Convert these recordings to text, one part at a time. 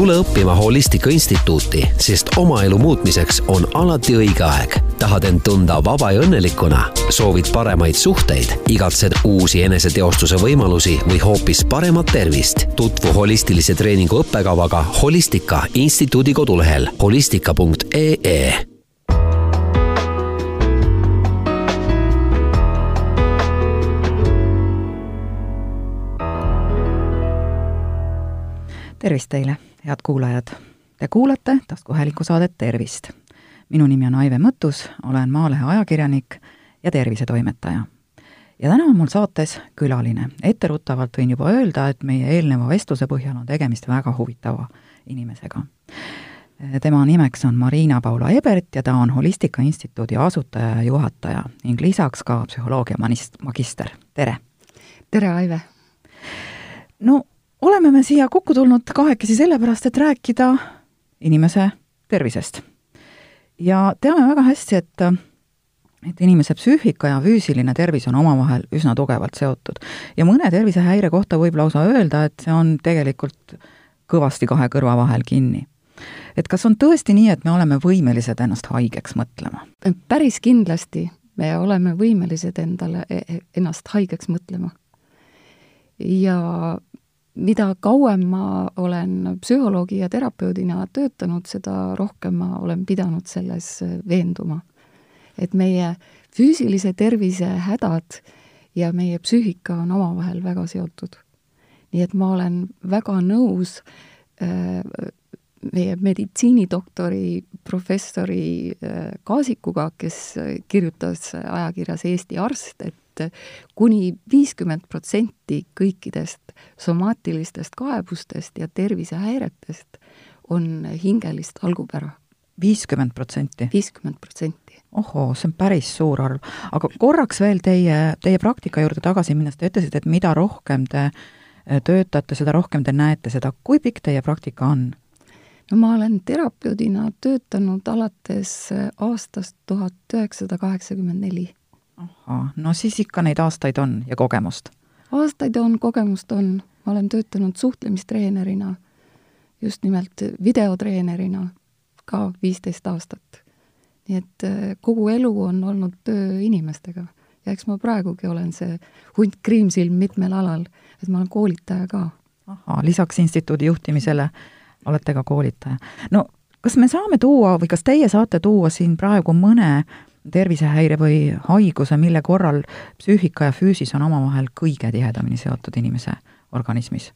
tule õppima Holistika Instituuti, sest oma elu muutmiseks on alati õige aeg. tahad end tunda vaba ja õnnelikuna, soovid paremaid suhteid, igatsed uusi eneseteostuse võimalusi või hoopis paremat tervist? tutvu holistilise treeningu õppekavaga Holistika Instituudi kodulehel holistika.ee tervist teile, head kuulajad! Te kuulate taskuhäälingu saadet Tervist. minu nimi on Aive Mõttus, olen Maalehe ajakirjanik ja tervisetoimetaja. ja täna on mul saates külaline. etteruttavalt võin juba öelda, et meie eelneva vestluse põhjal on tegemist väga huvitava inimesega. tema nimeks on Marina Paula Ebert ja ta on Holistika Instituudi asutaja ja juhataja ning lisaks ka psühholoogia manist-, magister, tere! tere, Aive! no oleme me siia kokku tulnud kahekesi sellepärast, et rääkida inimese tervisest. ja teame väga hästi, et et inimese psüühika ja füüsiline tervis on omavahel üsna tugevalt seotud. ja mõne tervisehäire kohta võib lausa öelda, et see on tegelikult kõvasti kahe kõrva vahel kinni. et kas on tõesti nii, et me oleme võimelised ennast haigeks mõtlema? päris kindlasti me oleme võimelised endale, e-, ennast haigeks mõtlema. ja mida kauem ma olen psühholoogi ja terapeudina töötanud, seda rohkem ma olen pidanud selles veenduma. et meie füüsilise tervise hädad ja meie psüühika on omavahel väga seotud. nii et ma olen väga nõus äh, meie meditsiinidoktori, professori äh, Kaasikuga, kes kirjutas ajakirjas Eesti Arst, et et kuni viiskümmend protsenti kõikidest somaatilistest kaebustest ja tervisehäiretest on hingelist algupära. viiskümmend protsenti? viiskümmend protsenti. ohoo, see on päris suur arv. aga korraks veel teie, teie praktika juurde tagasi minnes, te ütlesite, et mida rohkem te äh, töötate, seda rohkem te näete seda, kui pikk teie praktika on? no ma olen terapeudina töötanud alates äh, aastast tuhat üheksasada kaheksakümmend neli ahhaa, no siis ikka neid aastaid on ja kogemust? aastaid on, kogemust on, ma olen töötanud suhtlemistreenerina, just nimelt videotreenerina ka viisteist aastat. nii et äh, kogu elu on olnud töö inimestega ja eks ma praegugi olen see hunt kriimsilm mitmel alal, et ma olen koolitaja ka. ahhaa, lisaks instituudi juhtimisele olete ka koolitaja. no kas me saame tuua või kas teie saate tuua siin praegu mõne tervisehäire või haiguse, mille korral psüühika ja füüsis on omavahel kõige tihedamini seotud inimese organismis?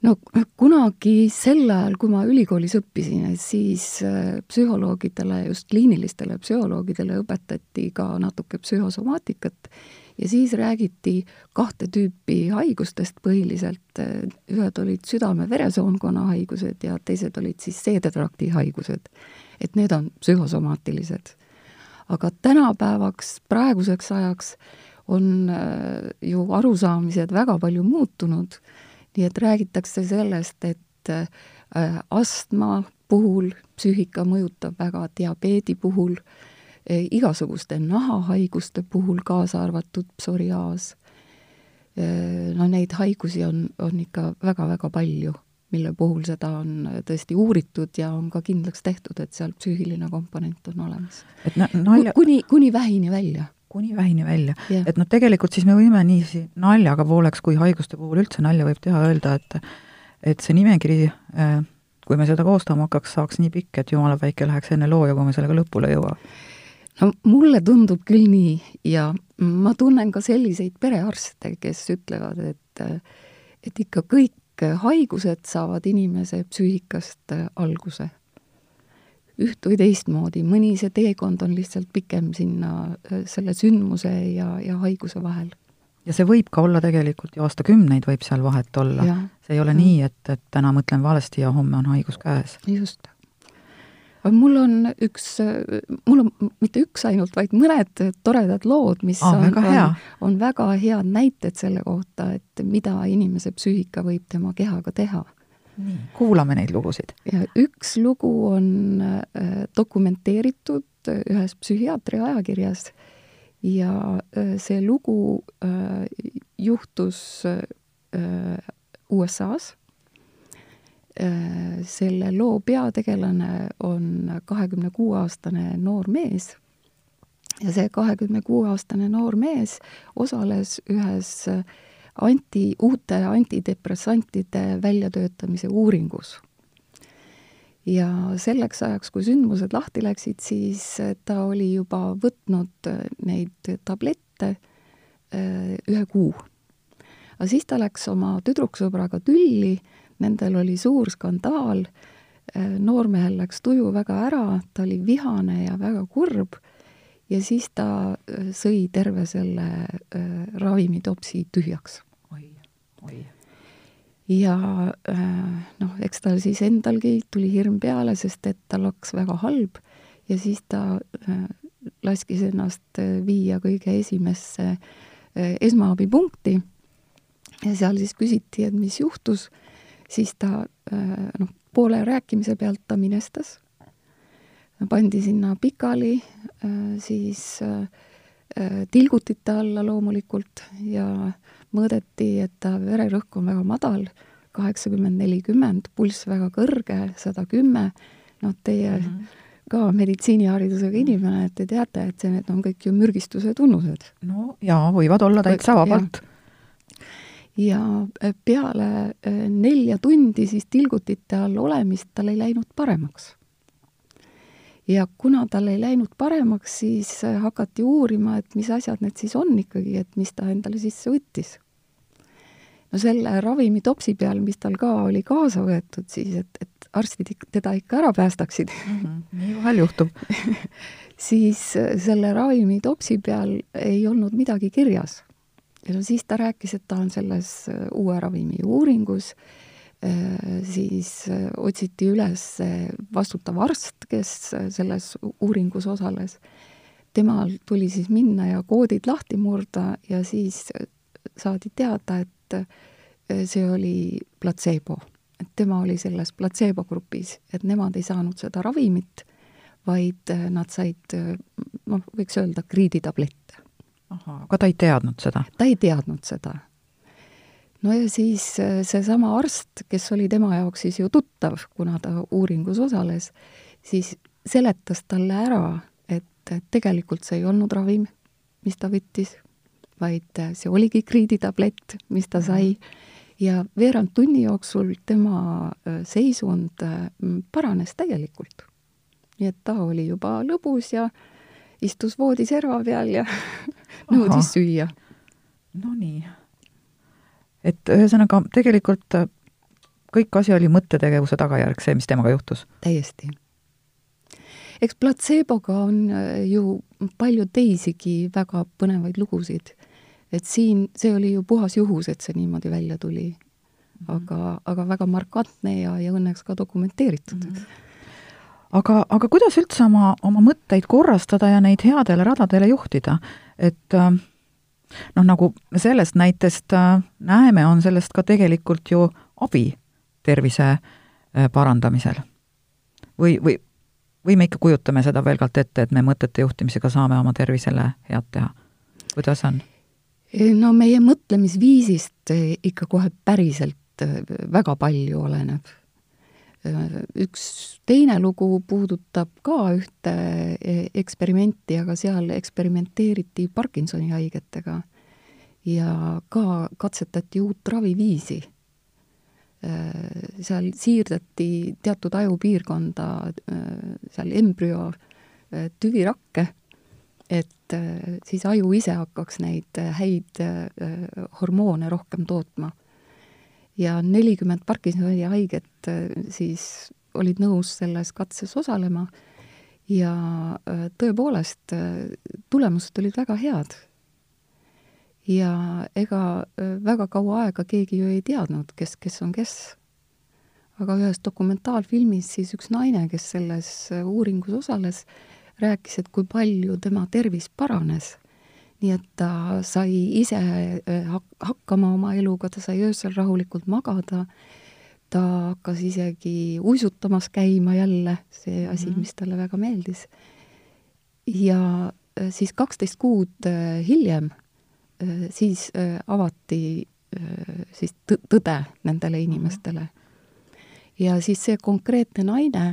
no kunagi sel ajal, kui ma ülikoolis õppisin, siis äh, psühholoogidele, just kliinilistele psühholoogidele õpetati ka natuke psühhosomaatikat ja siis räägiti kahte tüüpi haigustest põhiliselt, ühed olid südame-veresoonkonna haigused ja teised olid siis seedetrakti haigused et need on psühhosomaatilised. aga tänapäevaks, praeguseks ajaks on äh, ju arusaamised väga palju muutunud, nii et räägitakse sellest, et äh, astma puhul psüühika mõjutab väga, diabeedi puhul, äh, igasuguste nahahaiguste puhul, kaasa arvatud psoriaas. no neid haigusi on, on ikka väga-väga palju mille puhul seda on tõesti uuritud ja on ka kindlaks tehtud, et seal psüühiline komponent on olemas. et nalja... kuni, kuni vähini välja kuni vähini välja. et noh, tegelikult siis me võime niiviisi naljaga pooleks, kui haiguste puhul üldse nalja võib teha, öelda, et et see nimekiri, äh, kui me seda koostama hakkaks, saaks nii pikk, et jumala päike läheks enne looja, kui me sellega lõpule ei jõua. no mulle tundub küll nii ja ma tunnen ka selliseid perearste, kes ütlevad, et et ikka kõik kõik haigused saavad inimese psüühikast äh, alguse. üht või teistmoodi, mõni see teekond on lihtsalt pikem sinna äh, selle sündmuse ja, ja haiguse vahel. ja see võib ka olla tegelikult ju aastakümneid võib seal vahet olla. see ei ole ja. nii, et, et täna mõtlen valesti ja homme on haigus käes. just aga mul on üks, mul on mitte üks ainult, vaid mõned toredad lood, mis ah, on, on, on väga head näited selle kohta, et mida inimese psüühika võib tema kehaga teha. kuulame neid lugusid. ja üks lugu on äh, dokumenteeritud ühes psühhiaatri ajakirjas ja äh, see lugu äh, juhtus USA-s selle loo peategelane on kahekümne kuue aastane noor mees ja see kahekümne kuue aastane noor mees osales ühes anti, uute antidepressantide väljatöötamise uuringus ja selleks ajaks, kui sündmused lahti läksid, siis ta oli juba võtnud neid tablette ühe kuu. aga siis ta läks oma tüdruksõbraga tülli, nendel oli suur skandaal, noormehel läks tuju väga ära, ta oli vihane ja väga kurb. Ja siis ta äh, sõi terve selle äh, ravimitopsi tühjaks. oi, oi. ja äh, noh, eks tal siis endalgi tuli hirm peale, sest et tal hakkas väga halb. Ja siis ta äh, laskis ennast äh, viia kõige esimesse äh, esmaabipunkti. Ja seal siis küsiti, et mis juhtus, siis ta äh, noh, poole rääkimise pealt ta minestas pandi sinna pikali, äh, siis äh, tilgutite alla loomulikult ja mõõdeti, et ta vererõhk on väga madal, kaheksakümmend, nelikümmend, pulss väga kõrge, sada kümme, noh, teie mm -hmm. ka meditsiiniharidusega inimene, et te teate, et see, need on kõik ju mürgistuse tunnused. no jaa, võivad olla täitsa vabalt. Ja peale nelja tundi siis tilgutite all olemist tal ei läinud paremaks ja kuna tal ei läinud paremaks, siis äh, hakati uurima, et mis asjad need siis on ikkagi, et mis ta endale sisse võttis. no selle ravimitopsi peal, mis tal ka oli kaasa võetud siis, et, et arstid teda ikka ära päästaksid mm. -hmm. nii vahel juhtub siis selle ravimitopsi peal ei olnud midagi kirjas. Ja no siis ta rääkis, et ta on selles äh, uue ravimi uuringus Äh, siis äh, otsiti üles vastutav arst, kes selles uuringus osales. temal tuli siis minna ja koodid lahti murda ja siis saadi teada, et see oli platseebo. et tema oli selles platseebo grupis, et nemad ei saanud seda ravimit, vaid nad said, noh, võiks öelda, kriiditablette. Ahah, aga ta ei teadnud seda? ta ei teadnud seda no ja siis äh, seesama arst, kes oli tema jaoks siis ju tuttav, kuna ta uuringus osales, siis seletas talle ära, et tegelikult see ei olnud ravim, mis ta võttis, vaid äh, see oligi kriiditablett, mis ta sai, ja veerand tunni jooksul tema äh, seisund paranes täielikult. nii et ta oli juba lõbus ja istus voodiserva peal ja nõudis süüa. Nonii et ühesõnaga, tegelikult äh, kõik asi oli mõttetegevuse tagajärg, see, mis temaga juhtus? täiesti. eks platseeboga on äh, ju palju teisigi väga põnevaid lugusid. et siin, see oli ju puhas juhus, et see niimoodi välja tuli. Mhm. aga, aga väga markantne ja, ja õnneks ka dokumenteeritud mm. -hmm aga, aga kuidas üldse oma, oma mõtteid korrastada ja neid headele radadele juhtida, et äh, noh, nagu sellest näitest äh, näeme, on sellest ka tegelikult ju abi tervise äh, parandamisel. või, või, või me ikka kujutame seda pelgalt ette, et me mõtete juhtimisega saame oma tervisele head teha? kuidas on? no meie mõtlemisviisist ikka kohe päriselt väga palju oleneb. Üks teine lugu puudutab ka ühte eksperimenti, aga seal eksperimenteeriti Parkinsoni haigetega ja ka katsetati uut raviviisi. seal siirdati teatud ajupiirkonda seal embrüo tüvirakke, et siis aju ise hakkaks neid häid hormoone rohkem tootma. Ja nelikümmend Parkinsoni haiget siis olid nõus selles katses osalema ja tõepoolest, tulemused olid väga head ja ega väga kaua aega keegi ju ei teadnud, kes, kes on kes. aga ühes dokumentaalfilmis siis üks naine, kes selles uuringus osales, rääkis, et kui palju tema tervis paranes. Nii et ta sai ise hak-, hakkama oma eluga, ta sai öösel rahulikult magada, ta hakkas isegi uisutamas käima jälle, see asi mm, -hmm. mis talle väga meeldis. ja siis kaksteist kuud hiljem Äh, siis äh, avati äh, siis tõde nendele inimestele. ja siis see konkreetne naine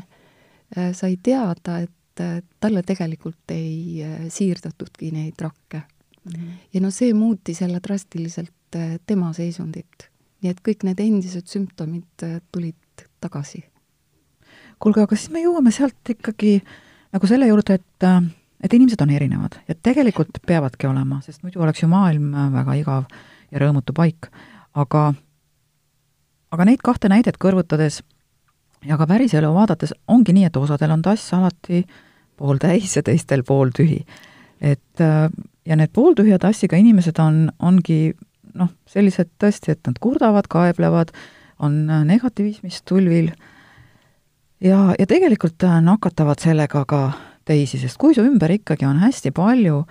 äh, sai teada, et äh, talle tegelikult ei äh, siirdatudki neid rakke. -hmm. ja no see muutis jälle drastiliselt tema seisundit. nii et kõik need endised sümptomid tulid tagasi. kuulge, aga siis me jõuame sealt ikkagi nagu selle juurde, et et inimesed on erinevad ja tegelikult peavadki olema, sest muidu oleks ju maailm väga igav ja rõõmutu paik. aga, aga neid kahte näidet kõrvutades ja ka päriselu vaadates ongi nii, et osadel on tass alati pooltäis ja teistel pooltühi. et ja need pooltühja tassiga inimesed on, ongi noh, sellised tõesti, et nad kurdavad, kaeblevad, on negatiivismist tulvil ja, ja tegelikult nakatavad sellega ka teisi, sest kui su ümber ikkagi on hästi palju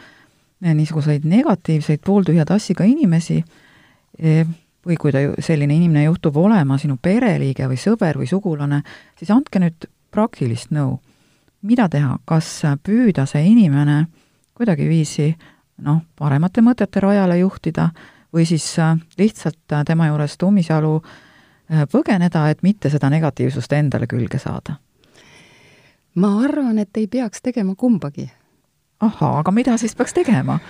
niisuguseid negatiivseid pooltühja tassiga inimesi, e, või kui ta, selline inimene juhtub olema sinu pereliige või sõber või sugulane, siis andke nüüd praktilist nõu. mida teha, kas püüda see inimene kuidagiviisi noh, paremate mõtete rajale juhtida või siis lihtsalt tema juurest ummisjalu e, põgeneda, et mitte seda negatiivsust endale külge saada? ma arvan, et ei peaks tegema kumbagi. ahhaa, aga mida siis peaks tegema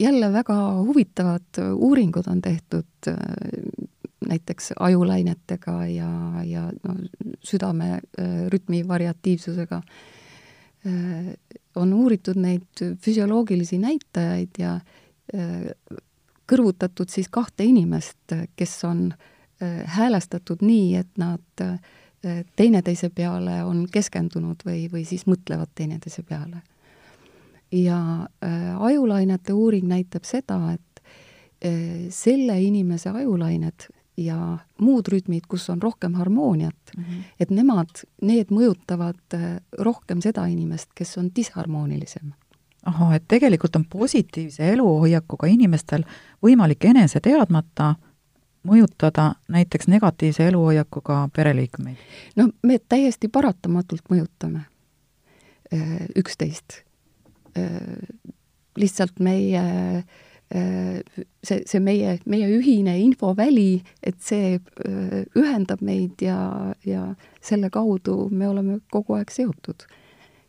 jälle väga huvitavad uuringud on tehtud näiteks ajulainetega ja, ja no südamerütmi variatiivsusega. On uuritud neid füsioloogilisi näitajaid ja kõrvutatud siis kahte inimest, kes on häälestatud nii, et nad teineteise peale on keskendunud või, või siis mõtlevad teineteise peale. ja äh, ajulainete uuring näitab seda, et äh, selle inimese ajulained ja muud rütmid, kus on rohkem harmooniat mm, -hmm. et nemad, need mõjutavad äh, rohkem seda inimest, kes on disharmoonilisem ahah, et tegelikult on positiivse eluhoiakuga inimestel võimalik enese teadmata mõjutada näiteks negatiivse eluhoiakuga pereliikmeid? no me täiesti paratamatult mõjutame äh, üksteist. Äh, lihtsalt meie äh, see, see meie, meie ühine infoväli, et see ühendab meid ja, ja selle kaudu me oleme kogu aeg seotud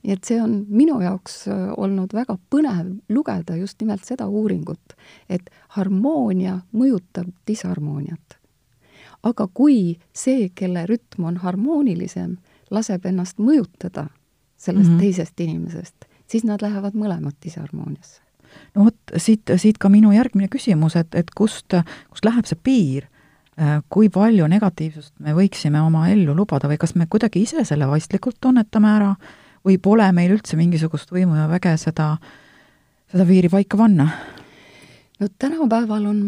nii et see on minu jaoks äh, olnud väga põnev lugeda just nimelt seda uuringut, et harmoonia mõjutab disharmooniat. aga kui see, kelle rütm on harmoonilisem, laseb ennast mõjutada sellest mm -hmm. teisest inimesest, siis nad lähevad mõlemad disharmooniasse. No vot, siit, siit ka minu järgmine küsimus, et, et kust, kust läheb see piir, äh, kui palju negatiivsust me võiksime oma ellu lubada või kas me kuidagi ise selle vastlikult tunnetame ära või pole meil üldse mingisugust võimu ja väge seda, seda piiri paika panna? no tänapäeval on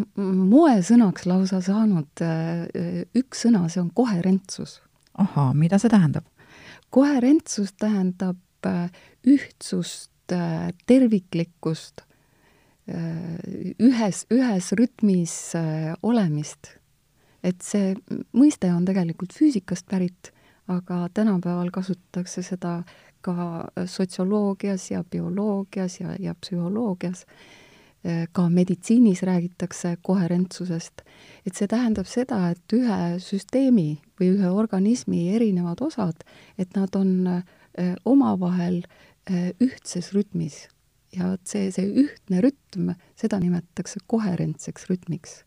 moesõnaks lausa saanud äh, üks sõna, see on koherentsus. ahaa, mida see tähendab? koherentsus tähendab äh, ühtsust, terviklikkust, ühes, ühes rütmis olemist. et see mõiste on tegelikult füüsikast pärit, aga tänapäeval kasutatakse seda ka sotsioloogias ja bioloogias ja, ja psühholoogias, ka meditsiinis räägitakse koherentsusest. et see tähendab seda, et ühe süsteemi või ühe organismi erinevad osad, et nad on omavahel ühtses rütmis ja vot see, see ühtne rütm, seda nimetatakse koherentseks rütmiks.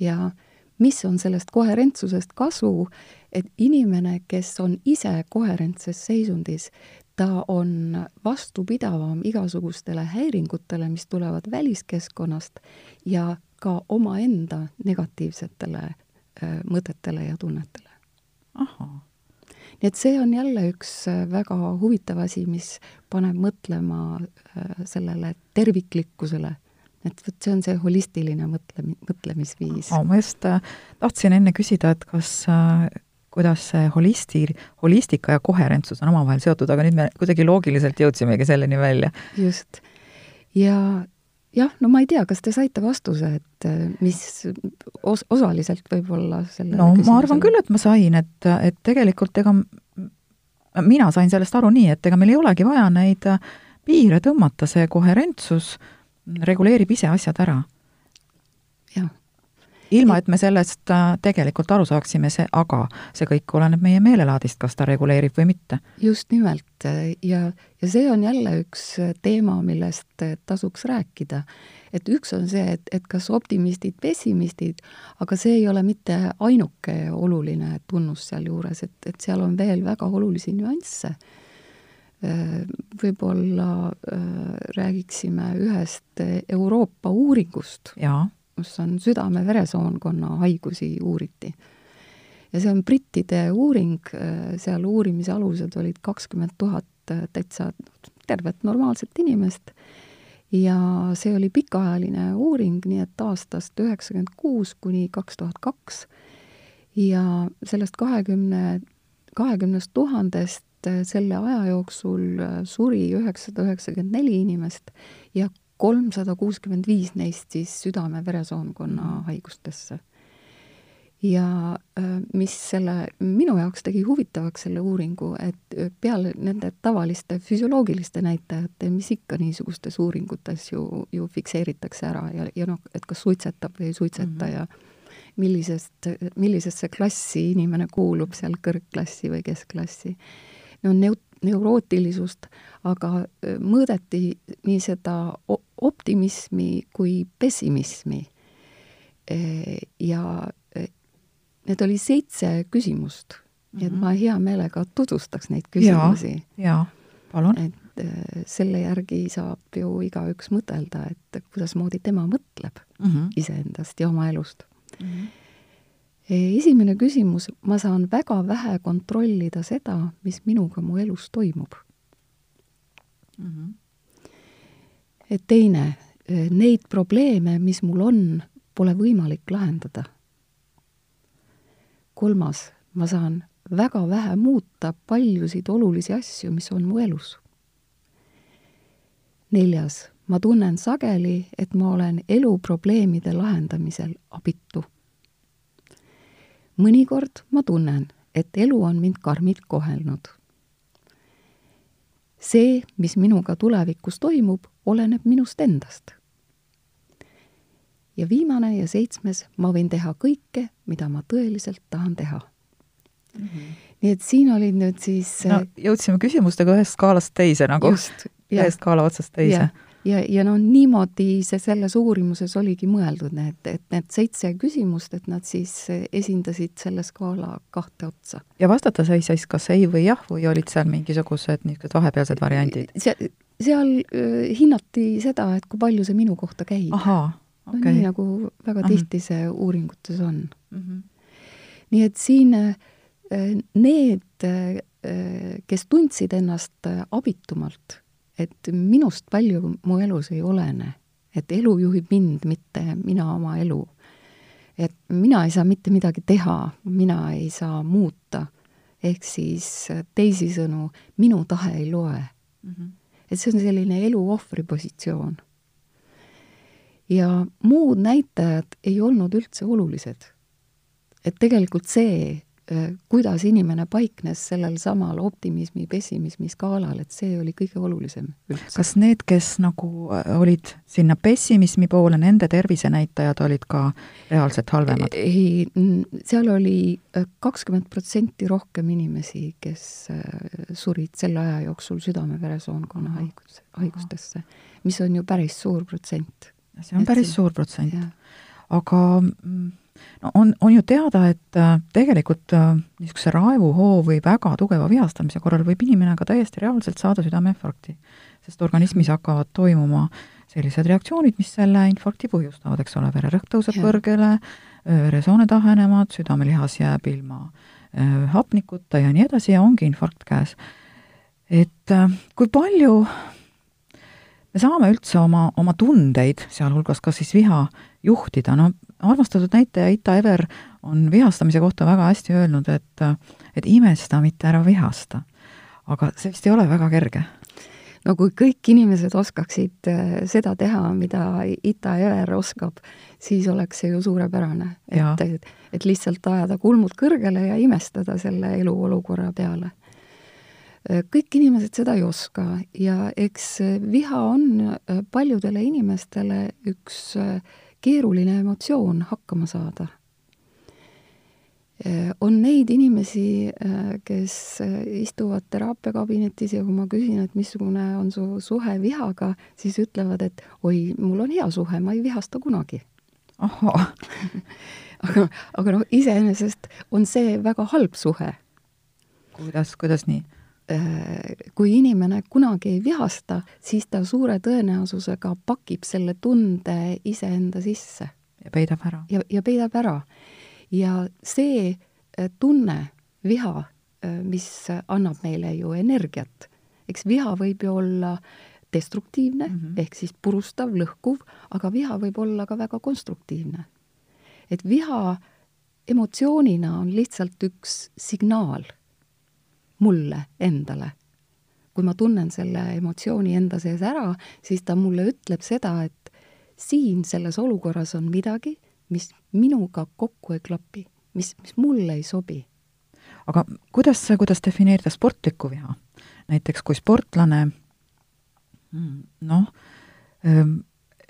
ja mis on sellest koherentsusest kasu, et inimene, kes on ise koherentses seisundis, ta on vastupidavam igasugustele häiringutele, mis tulevad väliskeskkonnast ja ka omaenda negatiivsetele äh, mõtetele ja tunnetele. Nii et see on jälle üks äh, väga huvitav asi, mis paneb mõtlema äh, sellele terviklikkusele et vot see on see holistiline mõtlemi-, mõtlemisviis. ma just tahtsin enne küsida, et kas kuidas see holisti, holistika ja koherentsus on omavahel seotud, aga nüüd me kuidagi loogiliselt jõudsimegi selleni välja. just. ja jah, no ma ei tea, kas te saite vastuse, et äh, mis os-, osaliselt võib-olla selle no ma arvan küll, et ma sain, et, et tegelikult ega mina sain sellest aru nii, et ega meil ei olegi vaja neid piire tõmmata, see koherentsus reguleerib ise asjad ära. Ilma, et me sellest äh, tegelikult aru saaksime, see, aga see kõik oleneb meie meelelaadist, kas ta reguleerib või mitte. just nimelt ja, ja see on jälle üks teema, millest tasuks rääkida. et üks on see, et, et kas optimistid, pessimistid, aga see ei ole mitte ainuke oluline tunnus sealjuures, et, et seal on veel väga olulisi nüansse võib-olla äh, räägiksime ühest Euroopa uuringust, kus on südame-veresoonkonna haigusi uuriti. ja see on brittide uuring, äh, seal uurimise alused olid kakskümmend tuhat äh, täitsa tervet normaalset inimest ja see oli pikaajaline uuring, nii et aastast üheksakümmend kuus kuni kaks tuhat kaks ja sellest kahekümne, kahekümnest tuhandest äh, selle aja jooksul suri üheksasada üheksakümmend neli inimest ja kolmsada kuuskümmend viis neist siis südame-veresoonkonna mhm. haigustesse. ja äh, mis selle, minu jaoks tegi huvitavaks selle uuringu, et peale nende tavaliste füsioloogiliste näitajate, mis ikka niisugustes uuringutes ju, ju fikseeritakse ära ja, ja noh, et kas suitsetab või ei suitseta mm -hmm. ja millisest, millisesse klassi inimene kuulub, seal kõrgklassi või keskklassi no neut-, neurootilisust, aga mõõdeti nii seda optimismi kui pessimismi. Ja e, need oli seitse küsimust mm, -hmm. et ma hea meelega tutvustaks neid küsimusi. jaa, palun. et e, selle järgi saab ju igaüks mõtelda, et kuidasmoodi tema mõtleb mm -hmm. iseendast ja oma elust mm. -hmm esimene küsimus, ma saan väga vähe kontrollida seda, mis minuga mu elus toimub mm. -hmm. et teine, neid probleeme, mis mul on, pole võimalik lahendada. kolmas, ma saan väga vähe muuta paljusid olulisi asju, mis on mu elus. neljas, ma tunnen sageli, et ma olen eluprobleemide lahendamisel abitu mõnikord ma tunnen, et elu on mind karmilt kohelnud. see, mis minuga tulevikus toimub, oleneb minust endast. ja viimane ja seitsmes, ma võin teha kõike, mida ma tõeliselt tahan teha mm. -hmm. nii et siin olid nüüd siis no jõudsime küsimustega ühest skaalast teise nagu, ühest skaala otsast teise ja, ja no niimoodi see selles uurimuses oligi mõeldud, need, et need seitse küsimust, et nad siis esindasid selle skaala kahte otsa. ja vastata sai siis kas ei või jah või olid seal mingisugused niisugused vahepealsed variandid? see, seal äh, hinnati seda, et kui palju see minu kohta käib. okay.. no nii nagu väga tihti see uuringutes on mm. -hmm. nii et siin äh, need, äh, kes tundsid ennast abitumalt et minust palju mu elus ei olene, et elu juhib mind, mitte mina oma elu. et mina ei saa mitte midagi teha, mina ei saa muuta, ehk siis teisisõnu, minu tahe ei loe mm. -hmm. et see on selline elu ohvri positsioon. ja muud näitajad ei olnud üldse olulised. et tegelikult see, kuidas inimene paiknes sellel samal optimismi-pessimismi skaalal, et see oli kõige olulisem üldse. kas need, kes nagu äh, olid sinna pessimismi poole, nende tervisenäitajad olid ka reaalselt halvemad? ei, seal oli äh, kakskümmend protsenti rohkem inimesi, kes surid selle aja jooksul südame-veresoonkonna haigus, haigustesse, mis on ju päris suur protsent. see on et päris see, suur protsent. aga mm, no on, on ju teada, et äh, tegelikult äh, niisuguse raevuhoo või väga tugeva vihastamise korral võib inimene ka täiesti reaalselt saada südameinfarkti, sest organismis hakkavad toimuma sellised reaktsioonid, mis selle infarkti põhjustavad, eks ole, vererõhk tõuseb ja. kõrgele, veresooned ahenevad, südamelihas jääb ilma äh, hapnikuta ja nii edasi ja ongi infarkt käes. et kui palju me saame üldse oma, oma tundeid, sealhulgas ka siis viha, juhtida, no armastatud näitleja Ita Ever on vihastamise kohta väga hästi öelnud, et et imesta, mitte ära vihasta. aga see vist ei ole väga kerge. no kui kõik inimesed oskaksid äh, seda teha, mida Ita Ever oskab, siis oleks see ju suurepärane. et, et, lihtsalt ajada kulmud kõrgele ja imestada selle eluolukorra peale äh, kõik inimesed seda ei oska ja eks viha on äh, paljudele inimestele üks keeruline emotsioon hakkama saada. on neid inimesi, kes istuvad teraapiakabinetis ja kui ma küsin, et missugune on su suhe vihaga, siis ütlevad, et oi, mul on hea suhe, ma ei vihasta kunagi. ahhaa aga, aga noh, iseenesest on see väga halb suhe. kuidas, kuidas nii? Äh, kui inimene kunagi ei vihasta, siis ta suure tõenäosusega pakib selle tunde iseenda sisse. ja peidab ära. ja, ja peidab ära. ja see äh, tunne, viha, äh, mis annab meile ju energiat, eks viha võib ju olla destruktiivne mm -hmm. ehk siis purustav, lõhkuv, aga viha võib olla ka väga konstruktiivne. et viha emotsioonina on lihtsalt üks signaal mulle endale. kui ma tunnen selle emotsiooni enda sees ära, siis ta mulle ütleb seda, et siin selles olukorras on midagi, mis minuga kokku ei klapi, mis, mis mulle ei sobi. aga kuidas, kuidas defineerida sportlikku viha? näiteks kui sportlane noh, ehm,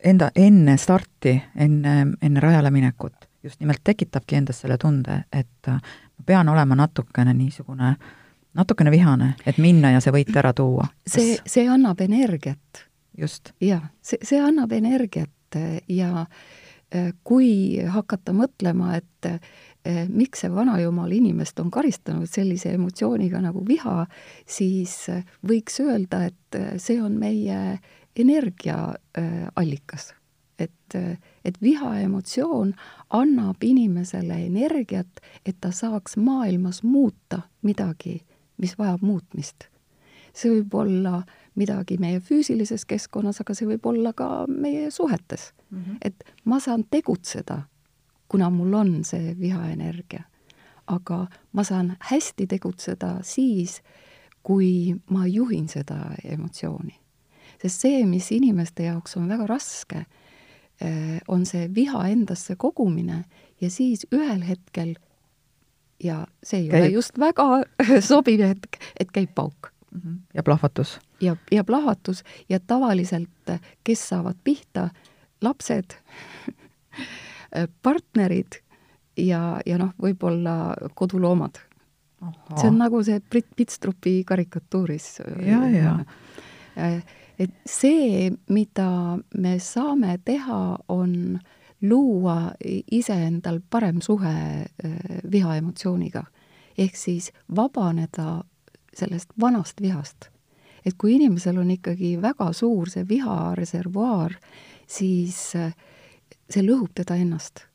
enda, enne starti, enne, enne rajale minekut just nimelt tekitabki endas selle tunde, et ma pean olema natukene niisugune äh, natukene vihane, et minna ja see võit ära tuua. see, see annab energiat. just. jah, see, see annab energiat ja äh, kui hakata mõtlema, et äh, miks see vanajumal inimest on karistanud sellise emotsiooniga nagu viha, siis võiks öelda, et see on meie energiaallikas. et, et viha emotsioon annab inimesele energiat, et ta saaks maailmas muuta midagi mis vajab muutmist. see võib olla midagi meie füüsilises keskkonnas, aga see võib olla ka meie suhetes mm. -hmm. et ma saan tegutseda, kuna mul on see vihaenergia. aga ma saan hästi tegutseda siis, kui ma juhin seda emotsiooni. sest see, mis inimeste jaoks on väga raske, eh, on see viha endasse kogumine ja siis ühel hetkel ja see ei käib. ole just väga sobiv hetk, et käib pauk. -hmm. ja plahvatus. ja, ja plahvatus ja tavaliselt, kes saavad pihta, lapsed partnerid ja, ja noh, võib-olla koduloomad. see on nagu see Brit Pitstrupi karikatuuris. ja, ja. et see, mida me saame teha, on äh, luua iseendal parem suhe äh, vihaemotsiooniga. ehk siis vabaneda sellest vanast vihast. et kui inimesel on ikkagi väga suur see vihareservuaar, siis äh, see lõhub teda ennast.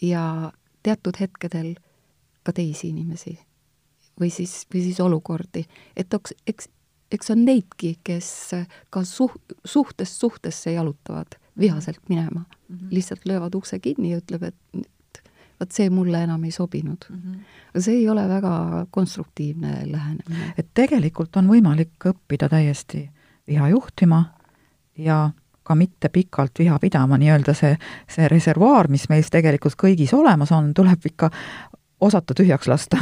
ja teatud hetkedel ka teisi inimesi. või siis, või siis olukordi, et eks, eks, eks on neidki, kes ka suh-, suhtest suhtesse jalutavad vihaselt minema mm. -hmm. lihtsalt löövad ukse kinni ja ütleb, et vot see mulle enam ei sobinud mm. -hmm. see ei ole väga konstruktiivne lähenemine. et tegelikult on võimalik õppida täiesti viha juhtima ja ka mitte pikalt viha pidama, nii-öelda see, see reservuaar, mis meis tegelikult kõigis olemas on, tuleb ikka osata tühjaks lasta?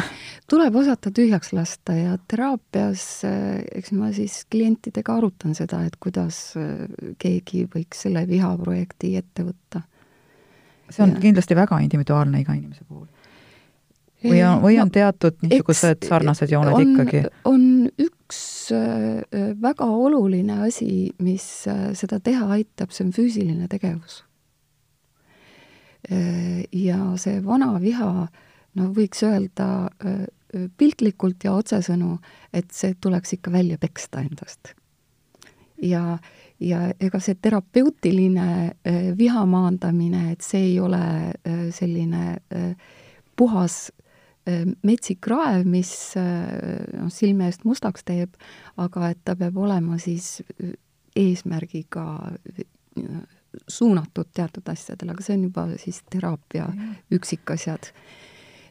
tuleb osata tühjaks lasta ja teraapias, eh, eks ma siis klientidega arutan seda, et kuidas eh, keegi võiks selle vihaprojekti ette võtta. see on ja. kindlasti väga individuaalne iga inimese puhul. või on, või on no, teatud niisugused sarnased jooned on, ikkagi? on üks eh, väga oluline asi, mis seda teha aitab, see on füüsiline tegevus. ja see vana viha äh, no võiks öelda piltlikult ja otsesõnu, et see tuleks ikka välja peksta endast. ja, ja ega see terapeutiline viha maandamine, et see ei ole selline puhas metsik raev, mis noh, silme eest mustaks teeb, aga et ta peab olema siis eesmärgiga suunatud teatud asjadele, aga see on juba siis teraapia üksikasjad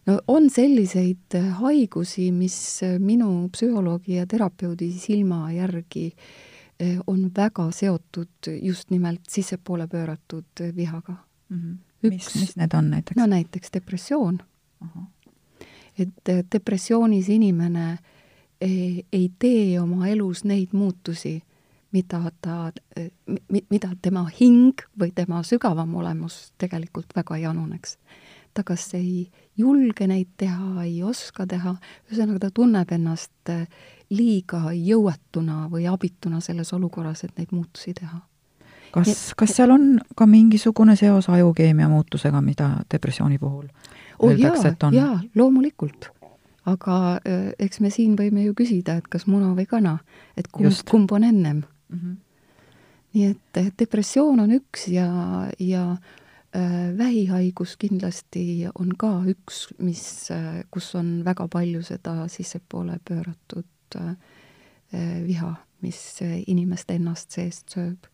no on selliseid äh, haigusi, mis äh, minu psühholoogi ja terapeudi silma järgi äh, on väga seotud just nimelt sissepoole pööratud vihaga mm. -hmm. Üks, mis, mis need on näiteks? no näiteks depressioon et depressioonis inimene ei, ei tee oma elus neid muutusi, mida ta, mida tema hing või tema sügavam olemus tegelikult väga ei anuneks. Ta kas ei julge neid teha, ei oska teha, ühesõnaga ta tunneb ennast liiga jõuetuna või abituna selles olukorras, et neid muutusi teha kas, kas seal on ka mingisugune seos ajukeemia muutusega, mida depressiooni puhul oh, öeldakse, et on? jaa, loomulikult aga äh, eks me siin võime ju küsida, et kas muna või kana, et kumb, kumb on ennem mm. -hmm. nii et depressioon on üks ja, ja vähihaigus kindlasti on ka üks, mis äh,, kus on väga palju seda sissepoole pööratud äh, viha, mis inimest ennast seest sööb.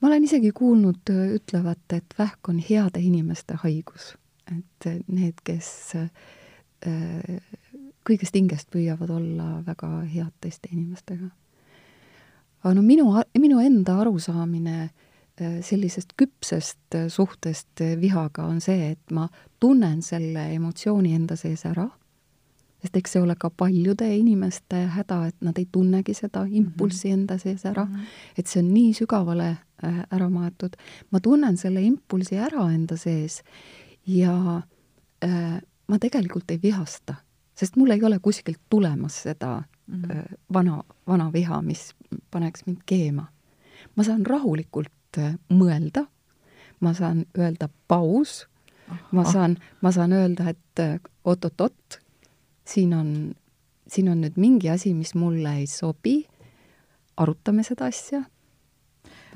ma olen isegi kuulnud äh, ütlevat, et vähk on heade inimeste haigus, et need, kes äh, Äh, kõigest hingest püüavad olla väga head teiste inimestega. aga no minu, minu enda arusaamine äh, sellisest küpsest äh, suhtest vihaga on see, et ma tunnen selle emotsiooni enda sees ära, sest eks see ole ka paljude inimeste häda, et nad ei tunnegi seda impulssi mhm. enda sees ära mm, -hmm. et see on nii sügavale ära maetud. ma tunnen selle impulsi ära enda sees ja äh, ma tegelikult ei vihasta, sest mul ei ole kuskilt tulemas seda mm -hmm. vana, vana viha, mis paneks mind keema. ma saan rahulikult mõelda, ma saan öelda paus, ma saan, ma saan öelda, et oot-oot-oot, siin on, siin on nüüd mingi asi, mis mulle ei sobi, arutame seda asja.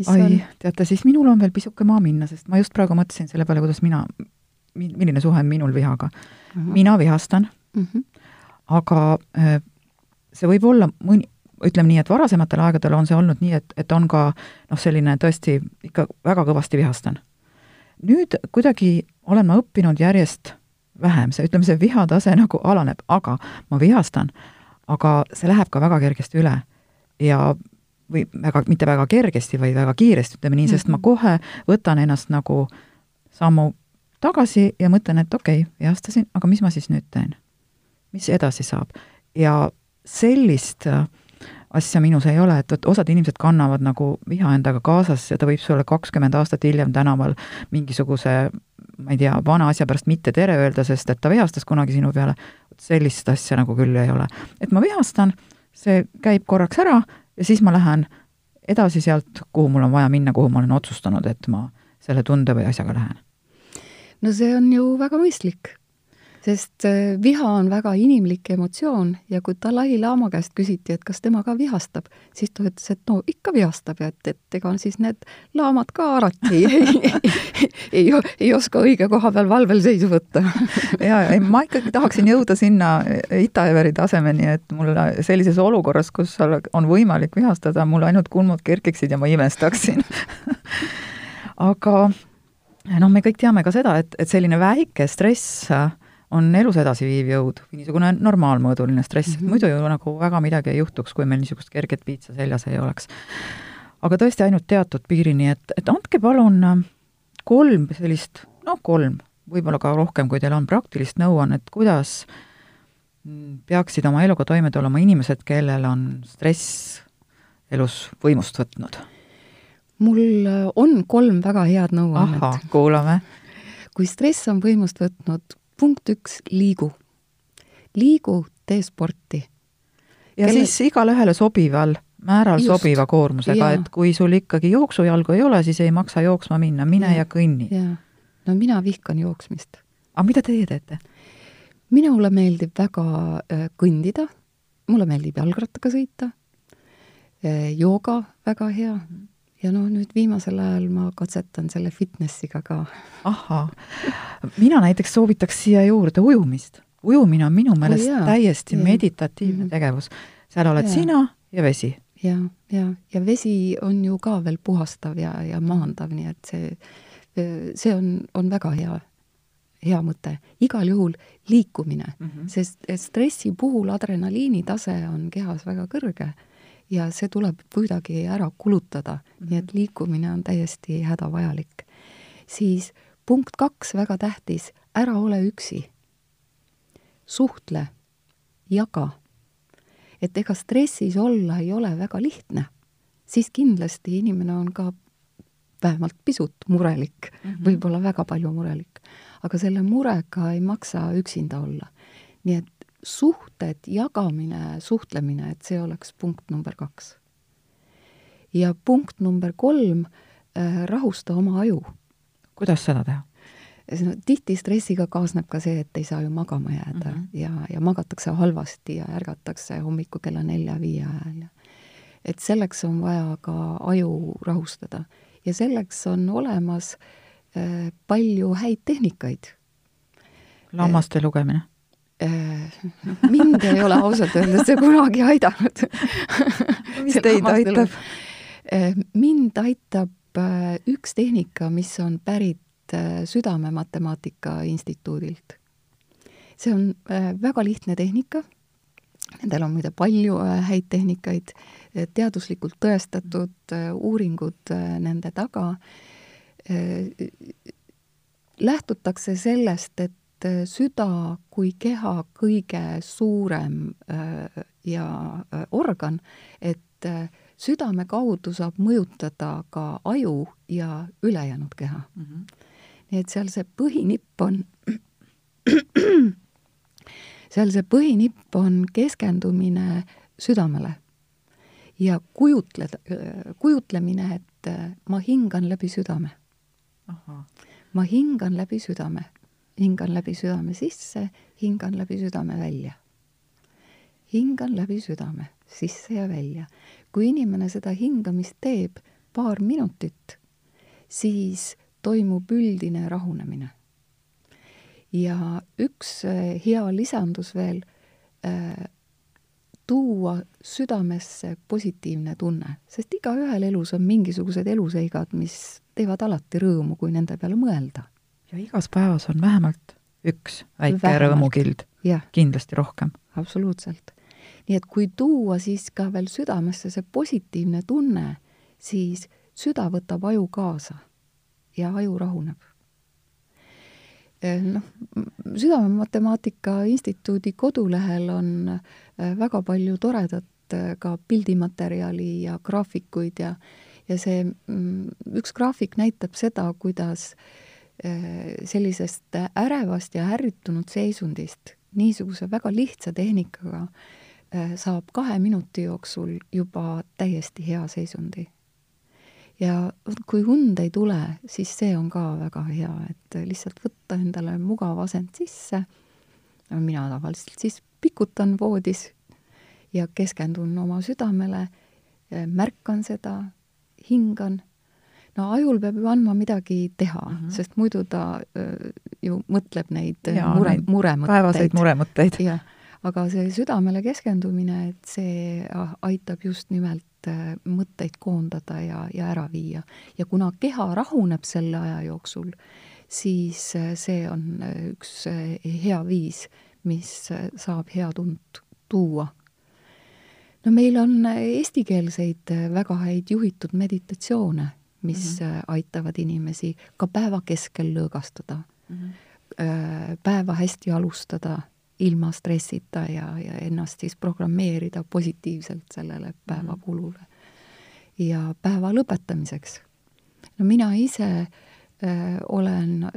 ai on..., teate, siis minul on veel pisuke maa minna, sest ma just praegu mõtlesin selle peale, kuidas mina milline suhe on minul vihaga mm. -hmm. mina vihastan mm, -hmm. aga äh, see võib olla mõni, ütleme nii, et varasematel aegadel on see olnud nii, et, et on ka noh, selline tõesti ikka väga kõvasti vihastan. nüüd kuidagi olen ma õppinud järjest vähem, see, ütleme, see vihatase nagu alaneb, aga ma vihastan, aga see läheb ka väga kergesti üle. ja või väga, mitte väga kergesti, vaid väga kiiresti, ütleme nii, sest ma mhm. kohe võtan ennast nagu sammu tagasi ja mõtlen, et okei okay,, vihastasin, aga mis ma siis nüüd teen? mis edasi saab? ja sellist äh, asja minus ei ole, et vot osad inimesed kannavad nagu viha endaga kaasas ja ta võib sulle kakskümmend aastat hiljem tänaval mingisuguse ma ei tea, vana asja pärast mitte tere öelda, sest et ta vihastas kunagi sinu peale, sellist asja nagu küll ei ole. et ma vihastan, see käib korraks ära ja siis ma lähen edasi sealt, kuhu mul on vaja minna, kuhu ma olen otsustanud, et ma selle tunde või asjaga lähen. No see on ju väga mõistlik, sest äh, viha on väga inimlik emotsioon ja kui Dalai-laama käest küsiti, et kas tema ka vihastab, siis ta ütles, et no ikka vihastab ja et, et ega siis need laamad ka alati ei, ei, ei, ei oska õige koha peal valvel seisu võtta. ja, ei ma ikkagi tahaksin jõuda sinna Ita-Everi tasemeni, et mul sellises olukorras, kus on võimalik vihastada, mul ainult kulmud kerkiksid ja ma imestaksin aga noh, me kõik teame ka seda, et, et selline väike stress on elus edasiviiv jõud, niisugune normaalmõõduline stress mm, -hmm. muidu ju nagu väga midagi ei juhtuks, kui meil niisugust kerget piitsa seljas ei oleks. aga tõesti ainult teatud piirini, et, et andke palun kolm sellist, noh, kolm, võib-olla ka rohkem, kui teil on praktilist nõuannet, kuidas peaksid oma eluga toime tulema inimesed, kellel on stress elus võimust võtnud mul äh, on kolm väga head nõuannet. ahah, kuulame. kui stress on võimust võtnud, punkt üks, liigu. liigu, tee sporti. ja Kelle... siis igale ühele sobival määral Just. sobiva koormusega, et kui sul ikkagi jooksujalgu ei ole, siis ei maksa jooksma minna, mine ja, ja kõnni. no mina vihkan jooksmist. aga mida teie teete? minule meeldib väga äh, kõndida, mulle meeldib jalgrattaga sõita, äh, jooga väga hea -hmm ja noh, nüüd viimasel ajal ma katsetan selle fitnessiga ka. ahhaa, mina näiteks soovitaks siia juurde ujumist. ujumine on minu meelest oh, jaa, täiesti jaa. meditatiivne mm tegevus. seal oled jaa. sina ja vesi. ja, ja, ja vesi on ju ka veel puhastav ja, ja maandav, nii et see, see on, on väga hea, hea mõte. igal juhul liikumine mm, -hmm. sest stressi puhul adrenaliini tase on kehas väga kõrge ja see tuleb kuidagi ära kulutada mm, -hmm. nii et mhm. liikumine on täiesti hädavajalik. siis punkt kaks, väga tähtis, ära ole üksi. suhtle, jaga. et ega stressis olla ei ole väga lihtne, siis kindlasti inimene on ka vähemalt pisut murelik mm, -hmm. võib-olla väga palju murelik. aga selle murega ei maksa üksinda olla. nii et suhted, jagamine, suhtlemine, et see oleks punkt number kaks. ja punkt number kolm äh,, rahusta oma aju. kuidas seda teha? no tihti stressiga kaasneb ka see, et ei saa ju magama jääda mm -hmm. ja, ja magatakse halvasti ja ärgatakse hommikul kella nelja-viie ajal ja et selleks on vaja ka aju rahustada ja selleks on olemas äh, palju häid tehnikaid. lammaste lugemine? Mind ei ole ausalt öeldes see kunagi aidanud mis teid aitab? Äh, mind aitab äh, üks tehnika, mis on pärit äh, Südamematemaatika Instituudilt. see on väga lihtne tehnika, nendel on muide palju häid tehnikaid, teaduslikult tõestatud uuringud nende taga, lähtutakse sellest, et süda kui keha kõige suurem ja organ, et südame kaudu saab mõjutada ka aju ja ülejäänud keha mm. -hmm. nii et seal see põhinipp on seal see põhinipp on keskendumine südamele ja kujutleda, kujutlemine, et ma hingan läbi südame. ma hingan läbi südame, hingan läbi südame sisse, hingan läbi südame välja. hingan läbi südame sisse ja välja. kui inimene seda hingamist teeb paar minutit, siis toimub üldine rahunemine. ja üks eh, hea lisandus veel äh, tuua südamesse positiivne tunne, sest igaühel elus on mingisugused eluseigad, mis teevad alati rõõmu, kui nende peale mõelda. Ja igas päevas on vähemalt üks väike rõõmukild, kindlasti rohkem. absoluutselt. nii et kui tuua siis ka veel südamesse see positiivne tunne, siis süda võtab aju kaasa ja aju rahuneb Eh, noh, Südamematemaatika Instituudi kodulehel on eh, väga palju toredat eh, ka pildimaterjali ja graafikuid ja ja see mm, üks graafik näitab seda, kuidas sellisest ärevast ja ärritunud seisundist niisuguse väga lihtsa tehnikaga saab kahe minuti jooksul juba täiesti hea seisundi. Ja kui und ei tule, siis see on ka väga hea, et lihtsalt võtta endale mugav asend sisse, mina tavaliselt siis pikutan voodis ja keskendun oma südamele, märkan seda, hingan, no ajul peab ju andma midagi teha mm, -hmm. sest muidu ta öö, ju mõtleb neid ja, mure, muremõtteid. päevaseid muremõtteid. jah, aga see südamele keskendumine, et see aitab just nimelt Äh, mõtteid koondada ja, ja ära viia. ja kuna keha rahuneb selle aja jooksul, siis äh, see on äh, üks hea viis, mis saab head und tuua. no meil on eestikeelseid väga häid juhitud meditatsioone, mis mm -hmm. aitavad inimesi ka päeva keskel lõõgastada mm, -hmm. päeva hästi alustada ilma stressita ja, ja ennast siis programmeerida positiivselt sellele päevakulule. ja päeva lõpetamiseks. no mina ise äh, olen äh,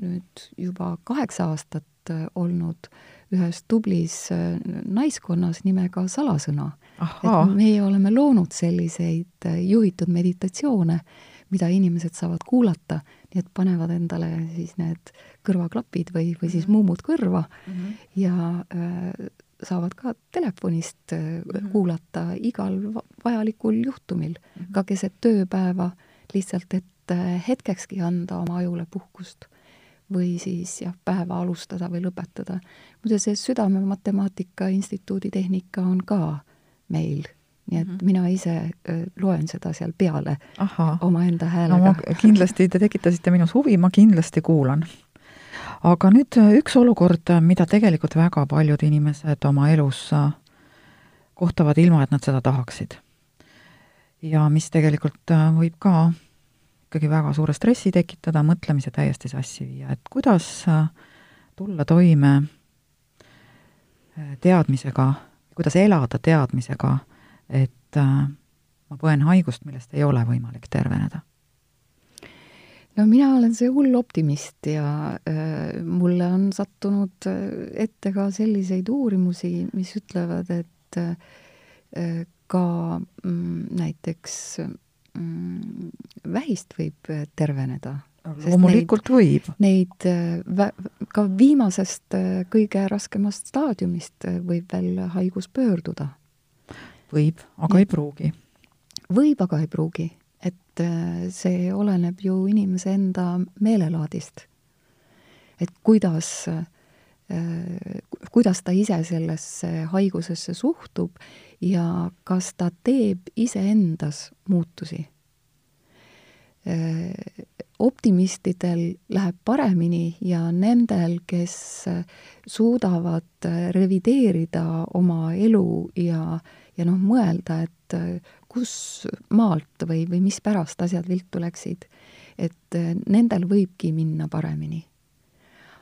nüüd juba kaheksa aastat äh, olnud ühes tublis äh, naiskonnas nimega Salasõna. et meie oleme loonud selliseid äh, juhitud meditatsioone, mida inimesed saavad kuulata nii et panevad endale siis need kõrvaklapid või, või siis mhm. muumud kõrva mm -hmm. ja äh, saavad ka telefonist mm -hmm. kuulata igal vajalikul juhtumil mm, -hmm. ka keset tööpäeva, lihtsalt et hetkekski anda oma ajule puhkust või siis jah, päeva alustada või lõpetada. muide, see Südamematemaatika Instituudi tehnika on ka meil nii et mm -hmm. mina ise loen seda seal peale omaenda häälega no,. kindlasti te tekitasite minus huvi, ma kindlasti kuulan. aga nüüd üks olukord, mida tegelikult väga paljud inimesed oma elus kohtavad ilma, et nad seda tahaksid. ja mis tegelikult võib ka ikkagi väga suure stressi tekitada, mõtlemise täiesti sassi viia, et kuidas tulla toime teadmisega, kuidas elada teadmisega, et äh, ma põen haigust, millest ei ole võimalik terveneda? no mina olen see hull optimist ja äh, mulle on sattunud äh, ette ka selliseid uurimusi, mis ütlevad, et äh, ka mm, näiteks vähist võib terveneda. loomulikult neid, võib. Neid äh, ka viimasest äh, kõige raskemast staadiumist äh, võib veel haigus pöörduda. võib, aga ja. ei pruugi. võib, aga ei pruugi et äh, see oleneb ju inimese enda meelelaadist. et kuidas, äh, kuidas ta ise sellesse haigusesse suhtub ja kas ta teeb iseendas muutusi. Äh, optimistidel läheb paremini ja nendel, kes suudavad revideerida oma elu ja, ja noh, mõelda, et kus maalt või, või mispärast asjad viltu läksid. et nendel võibki minna paremini.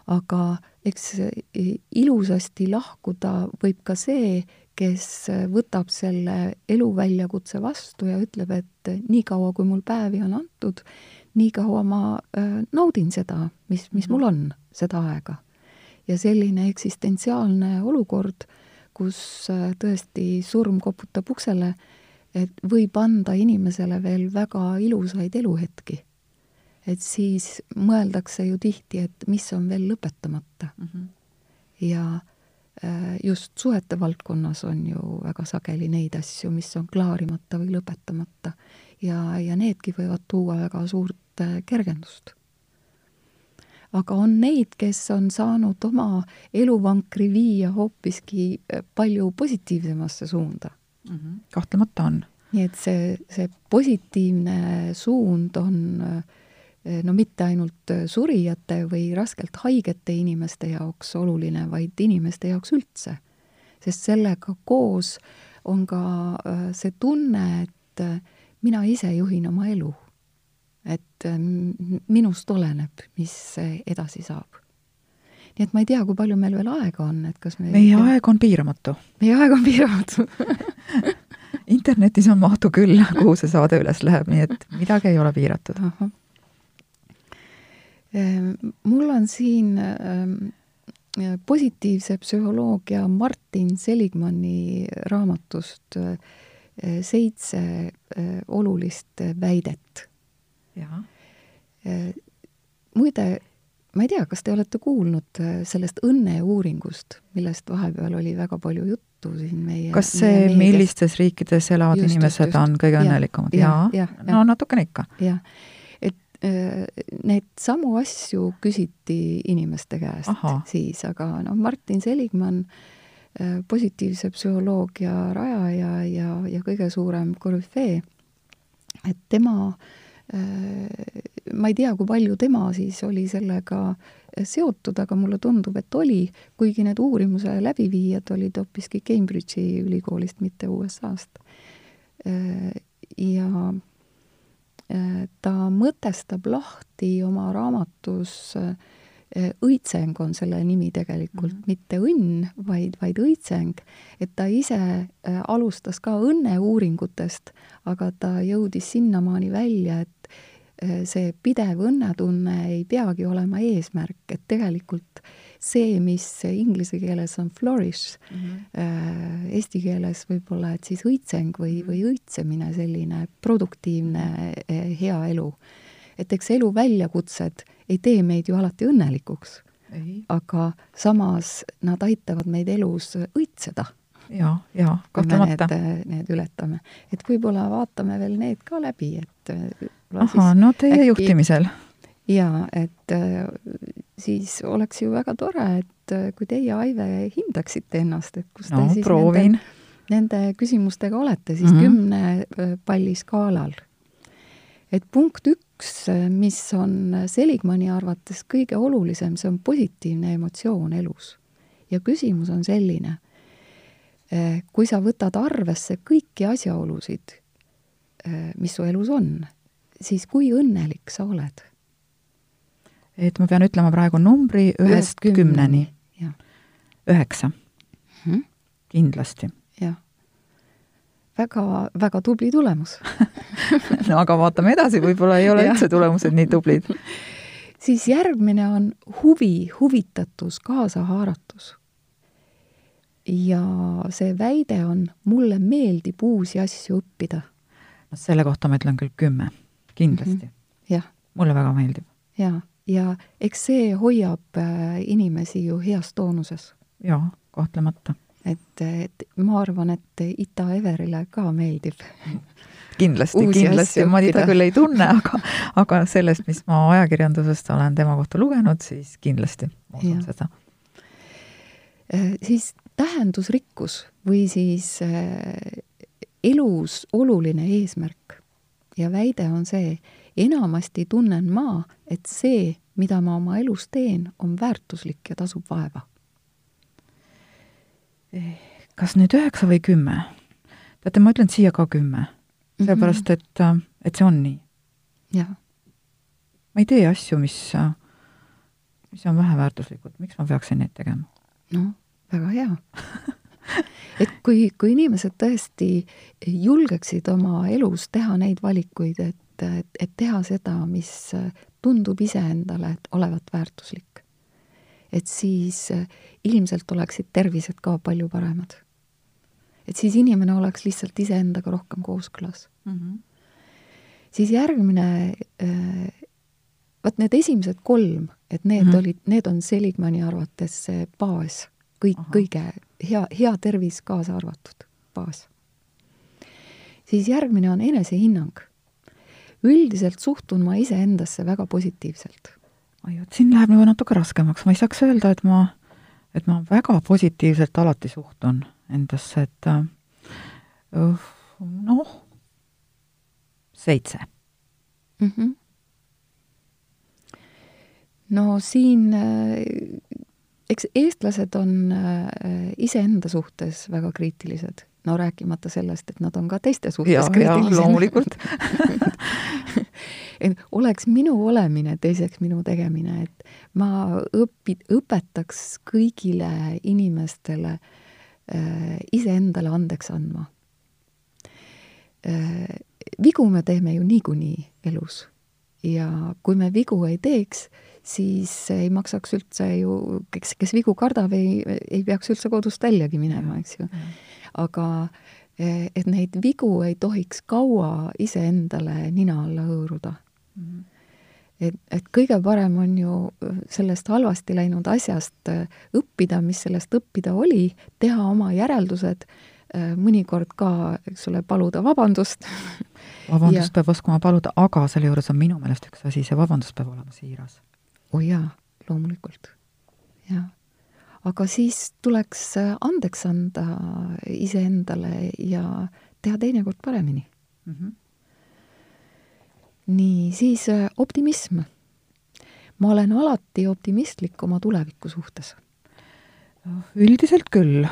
Aga eks eh, ilusasti lahkuda võib ka see, kes võtab selle eluväljakutse vastu ja ütleb, et niikaua, kui mul päevi on antud, niikaua ma äh, naudin seda, mis, mis mul on, seda aega. ja selline eksistentsiaalne olukord, kus äh, tõesti surm koputab uksele et võib anda inimesele veel väga ilusaid eluhetki. Et siis mõeldakse ju tihti, et mis on veel lõpetamata mm. -hmm. ja äh, just suhete valdkonnas on ju väga sageli neid asju, mis on klaarimata või lõpetamata ja, ja needki võivad tuua väga suurt äh, kergendust. aga on neid, kes on saanud oma eluvankri viia hoopiski äh, palju positiivsemasse suunda mm. -hmm. kahtlemata on. nii et see, see positiivne suund on eh, no mitte ainult surijate või raskelt haigete inimeste jaoks oluline, vaid inimeste jaoks üldse. sest sellega koos on ka eh, see tunne, et eh, mina ise juhin oma elu. et minust oleneb, mis edasi saab nii et ma ei tea, kui palju meil veel aega on, et kas me meie aeg on piiramatu. meie aeg on piiramatu internetis on mahtu küll, kuhu see saade üles läheb, nii et midagi ei ole piiratud. Ehm, mul on siin ehm, positiivse psühholoogia Martin Seligmani raamatust eh, seitse olulist väidet. Muide, ma ei tea, kas te olete kuulnud sellest õnneuuringust, millest vahepeal oli väga palju juttu siin meie kas see, millistes riikides elavad just, inimesed just, just. on kõige õnnelikumad? jaa ja, ja, no natukene ikka. jah, neid samu asju küsiti inimeste käest Aha. siis, aga noh, Martin Seligman äh,, positiivse psühholoogia rajaja ja, ja kõige suurem korüfee, et tema äh, Äh, ma ei tea, kui palju tema siis oli sellega seotud, aga mulle tundub, et oli, kuigi need uurimuse läbiviijad olid hoopiski Cambridge'i ülikoolist, mitte USA-st. Äh, ja äh, ta mõtestab lahti oma raamatus õitseng on selle nimi tegelikult mm, -hmm. mitte õnn, vaid, vaid õitseng, et ta ise alustas ka õnneuuringutest, aga ta jõudis sinnamaani välja, et Äh, see pidev õnnetunne ei peagi olema eesmärk, et tegelikult see, mis inglise keeles on flourish mm, -hmm. eesti keeles võib-olla, et siis õitseng või, mhm. või õitsemine, selline produktiivne äh, hea elu. et eks elu väljakutsed ei tee meid ju alati õnnelikuks, aga samas nad aitavad meid elus õitseda ja, ja kahtlemata. Need, need ületame, et võib-olla vaatame veel need ka läbi, et ahah, no teie äkki, juhtimisel. jaa, et äh, siis oleks ju väga tore, et äh, kui teie, Aive, hindaksite ennast, et kus no, te siis proovin. nende, nende küsimustega olete siis mm -hmm. kümne äh, palli skaalal. et punkt üks, mis on Seligmani arvates kõige olulisem, see on positiivne emotsioon elus. ja küsimus on selline, kui sa võtad arvesse kõiki asjaolusid, mis su elus on, siis kui õnnelik sa oled? Et ma pean ütlema praegu numbri ühest kümneni. üheksa hmm?. kindlasti. jah. väga, väga tubli tulemus no aga vaatame edasi, võib-olla ei ole üldse tulemused nii tublid. siis järgmine on huvi, huvitatus, kaasahaaratus. ja see väide on, mulle meeldib uusi asju õppida. no selle kohta ma ütlen küll kümme, kindlasti mm. -hmm. jah. mulle väga meeldib. jaa, ja eks see hoiab äh, inimesi ju heas toonuses. jaa, kahtlemata. Et, et ma arvan, et Ita Everile ka meeldib kindlasti, kindlasti, ma teda küll ei tunne, aga, aga sellest, mis ma ajakirjandusest olen tema kohta lugenud, siis kindlasti ma usun seda. Äh, siis tähendusrikkus või siis äh, elus oluline eesmärk. Ja väide on see, enamasti tunnen ma, et see, mida ma oma elus teen, on väärtuslik ja tasub vaeva kas nüüd üheksa või kümme? teate, ma ütlen siia ka kümme, sellepärast et, et see on nii. jah. ma ei tee asju, mis, mis on väheväärtuslikud, miks ma peaksin neid tegema? noh, väga hea et kui, kui inimesed tõesti julgeksid oma elus teha neid valikuid, et, et, et teha seda, mis tundub iseendale olevat väärtuslik, et siis ilmselt oleksid tervised ka palju paremad. et siis inimene oleks lihtsalt iseendaga rohkem kooskõlas mm. -hmm. siis järgmine, vot need esimesed kolm, et need mm -hmm. olid, need on Seligmani arvates see baas, kõik, kõige hea, hea tervis kaasa arvatud baas. siis järgmine on enesehinnang. Üldiselt suhtun ma iseendasse väga positiivselt oi, vot siin läheb nagu natuke raskemaks, ma ei saaks öelda, et ma, et ma väga positiivselt alati suhtun endasse, et uh, noh, seitse mm. -hmm. no siin eks eestlased on iseenda suhtes väga kriitilised, no rääkimata sellest, et nad on ka teiste suhtes kriitilised. loomulikult et oleks minu olemine teiseks minu tegemine, et ma õpi-, õpetaks kõigile inimestele äh, iseendale andeks andma äh,. vigu me teeme ju niikuinii elus ja kui me vigu ei teeks, siis ei maksaks üldse ju, kes, kes vigu kardab, ei, ei peaks üldse kodust väljagi minema, eks ju. Aga et neid vigu ei tohiks kaua iseendale nina alla hõõruda mm. -hmm. et, et kõige parem on ju sellest halvasti läinud asjast äh, õppida, mis sellest õppida oli, teha oma järeldused, äh, mõnikord ka, eks ole, paluda vabandust vabandust ja... peab oskama paluda, aga selle juures on minu meelest üks asi, see vabandus peab olema siiras. oo oh jaa, loomulikult, jaa aga siis tuleks äh, andeks anda iseendale ja teha teinekord paremini mm. -hmm nii, siis äh, optimism. ma olen alati optimistlik oma tuleviku suhtes. üldiselt küll,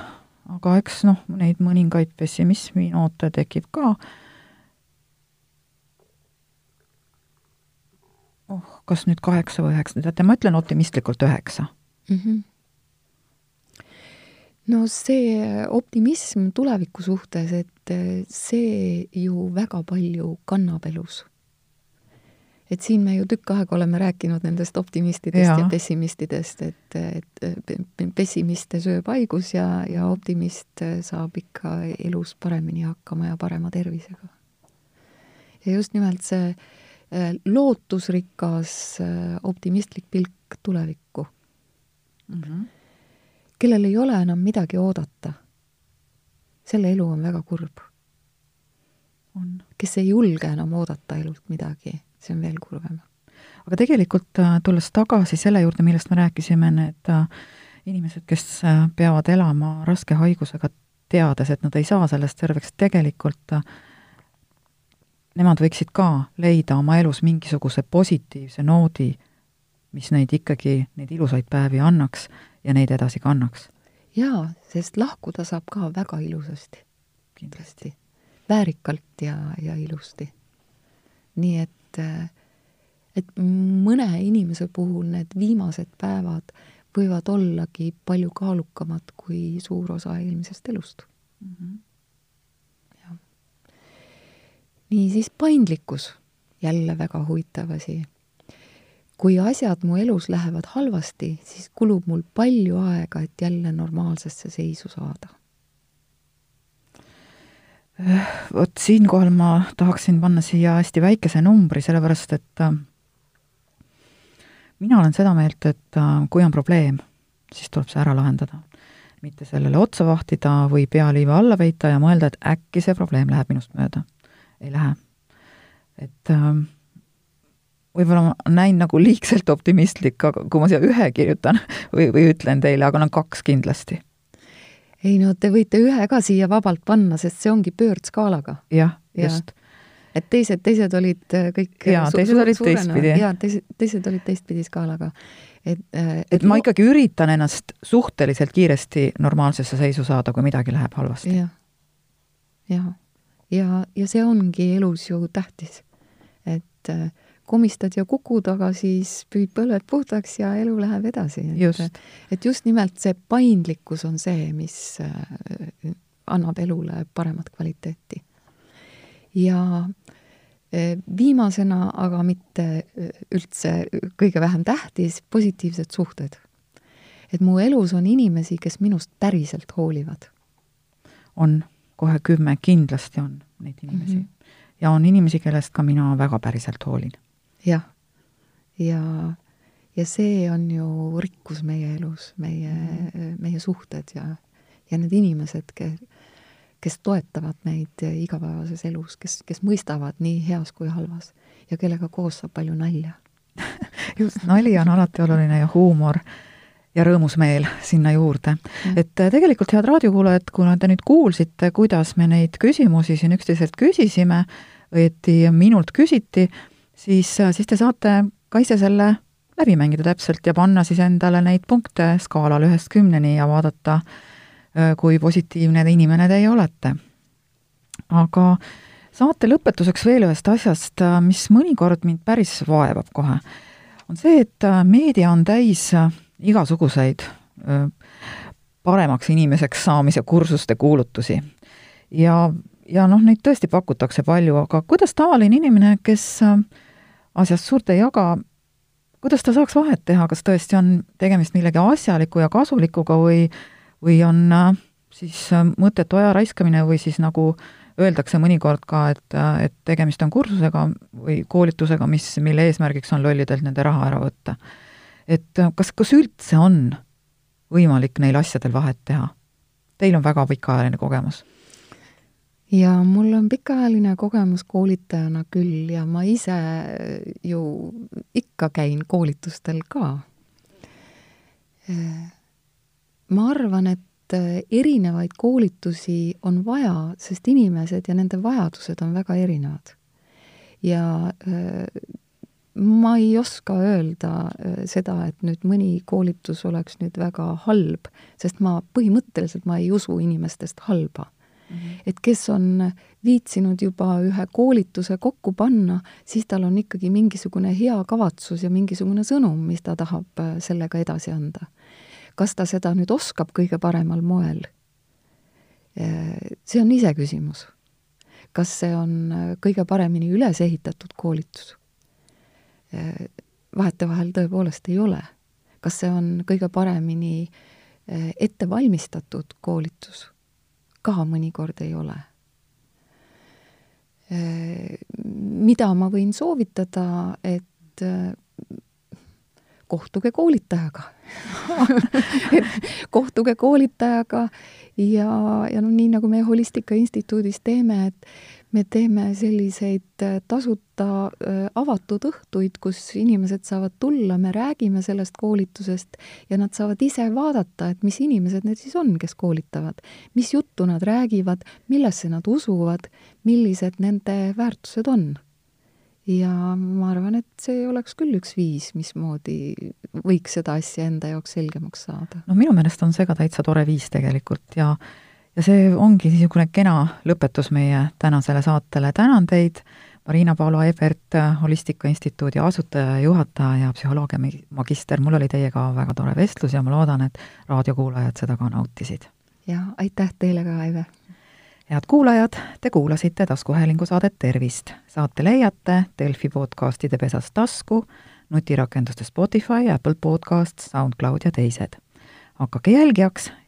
aga eks noh, neid mõningaid pessimismi noote tekib ka. oh, kas nüüd kaheksa või üheksa, teate, ma ütlen optimistlikult üheksa mm. -hmm no see optimism tuleviku suhtes, et see ju väga palju kannab elus et siin me ju tükk aega oleme rääkinud nendest optimistidest ja, ja pessimistidest, et, et pessimiste sööb haigus ja, ja optimist saab ikka elus paremini hakkama ja parema tervisega. ja just nimelt see äh, lootusrikas äh, optimistlik pilk tulevikku mm. -hmm. Kellel ei ole enam midagi oodata, selle elu on väga kurb. on. kes ei julge enam oodata elult midagi see on veel kurvem. aga tegelikult äh, tulles tagasi selle juurde, millest me rääkisime, need äh, inimesed, kes äh, peavad elama raske haigusega, teades, et nad ei saa sellest terveks, tegelikult nemad võiksid ka leida oma elus mingisuguse positiivse noodi, mis neid ikkagi, neid ilusaid päevi annaks ja neid edasi kannaks. jaa, sest lahkuda saab ka väga ilusasti. kindlasti. väärikalt ja, ja ilusti. nii et et, mõne inimese puhul need viimased päevad võivad ollagi palju kaalukamad kui suur osa eelmisest elust mm. -hmm. niisiis paindlikkus, jälle väga huvitav asi. Kui asjad mu elus lähevad halvasti, siis kulub mul palju aega, et jälle normaalsesse seisu saada vot siinkohal ma tahaksin panna siia hästi väikese numbri, sellepärast et äh, mina olen seda meelt, et äh, kui on probleem, siis tuleb see ära lahendada. mitte sellele otsa vahtida või pealiiva alla peita ja mõelda, et äkki see probleem läheb minust mööda. ei lähe. et äh, võib-olla ma näin nagu liigselt optimistlik, aga kui ma siia ühe kirjutan või, või ütlen teile, aga no kaks kindlasti ei no te võite ühe ka siia vabalt panna, sest see ongi pöördskaalaga. jah ja., just. et teised, teised olid äh, kõik jaa, teised olid teistpidi. jaa, teised, teised olid teistpidi skaalaga. et, äh, et, et ma ikkagi üritan ennast suhteliselt kiiresti normaalsesse seisu saada, kui midagi läheb halvasti ja.. jah, jah. ja, ja see ongi elus ju tähtis. et äh, komistad ja kukud, aga siis püüd põlved puhtaks ja elu läheb edasi. et, et just nimelt see paindlikkus on see, mis äh, annab elule paremat kvaliteeti. ja äh, viimasena, aga mitte äh, üldse kõige vähem tähtis, positiivsed suhted. et mu elus on inimesi, kes minust päriselt hoolivad. on, kohe kümme kindlasti on neid inimesi mm. -hmm ja on inimesi, kellest ka mina väga päriselt hoolin jah, ja, ja see on ju rikkus meie elus, meie mm, meie suhted ja, ja need inimesed, kes, kes toetavad meid igapäevases elus, kes, kes mõistavad nii heas kui halvas ja kellega koos saab palju nalja. Just, nali on alati oluline ja huumor ja rõõmus meel sinna juurde. et äh, tegelikult, head raadiokuulajad, kuna te nüüd kuulsite, kuidas me neid küsimusi siin üksteiselt küsisime, õieti minult küsiti, siis, äh, siis te saate ka ise selle läbi mängida täpselt ja panna siis endale neid punkte skaalal ühest kümneni ja vaadata, äh, kui positiivne inimene teie olete. aga saate lõpetuseks veel ühest asjast, äh, mis mõnikord mind päris vaevab kohe, on see, et meedia on täis igasuguseid paremaks inimeseks saamise kursuste kuulutusi. ja, ja noh, neid tõesti pakutakse palju, aga kuidas tavaline inimene, kes äh, asjast suurt ei jaga, kuidas ta saaks vahet teha, kas tõesti on tegemist millegi asjaliku ja kasulikuga või, või on äh, siis äh, mõttetu aja raiskamine või siis nagu öeldakse mõnikord ka, et, äh, et tegemist on kursusega või koolitusega, mis, mille eesmärgiks on lollidelt nende raha ära võtta. et kas, kas üldse on võimalik neil asjadel vahet teha? Teil on väga pikaajaline kogemus ja mul on pikaajaline kogemus koolitajana küll ja ma ise ju ikka käin koolitustel ka. ma arvan, et erinevaid koolitusi on vaja, sest inimesed ja nende vajadused on väga erinevad. ja ma ei oska öelda seda, et nüüd mõni koolitus oleks nüüd väga halb, sest ma põhimõtteliselt, ma ei usu inimestest halba -hmm. et kes on viitsinud juba ühe koolituse kokku panna, siis tal on ikkagi mingisugune hea kavatsus ja mingisugune sõnum, mis ta tahab äh, sellega edasi anda. kas ta seda nüüd oskab kõige paremal moel? Äh, see on iseküsimus. kas see on äh, kõige paremini üles ehitatud koolitus? vahetevahel tõepoolest ei ole. kas see on kõige paremini ette valmistatud koolitus? Ka mõnikord ei ole. mida ma võin soovitada, et kohtuge koolitajaga kohtuge koolitajaga ja, ja noh, nii nagu me Holistika Instituudis teeme, et me teeme selliseid äh, tasuta äh, avatud õhtuid, kus inimesed saavad tulla, me räägime sellest koolitusest ja nad saavad ise vaadata, et mis inimesed need siis on, kes koolitavad. mis juttu nad räägivad, millesse nad usuvad, millised nende väärtused on ja ma arvan, et see oleks küll üks viis, mismoodi võiks seda asja enda jaoks selgemaks saada. no minu meelest on see ka täitsa tore viis tegelikult ja ja see ongi niisugune kena lõpetus meie tänasele saatele, tänan teid, Marina-Paula Ebert, Holistika Instituudi asutaja ja juhataja ja psühholoogia magister, mul oli teiega väga tore vestlus ja ma loodan, et raadiokuulajad seda ka nautisid. ja aitäh teile ka, Aive! head kuulajad, te kuulasite taskuhäälingu saadet Tervist. saate leiate Delfi podcastide pesas tasku, nutirakenduste Spotify, Apple Podcast, SoundCloud ja teised. hakake jälgijaks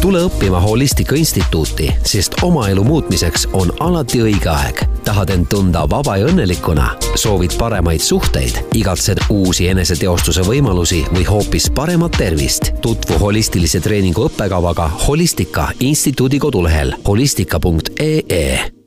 Tule õppima Holistika Instituuti, sest oma elu muutmiseks on alati õige aeg. tahad end tunda vaba ja õnnelikuna, soovid paremaid suhteid, igatsed uusi eneseteostuse võimalusi või hoopis paremat tervist? tutvu holistilise treeningu õppekavaga Holistika Instituudi kodulehel holistika.ee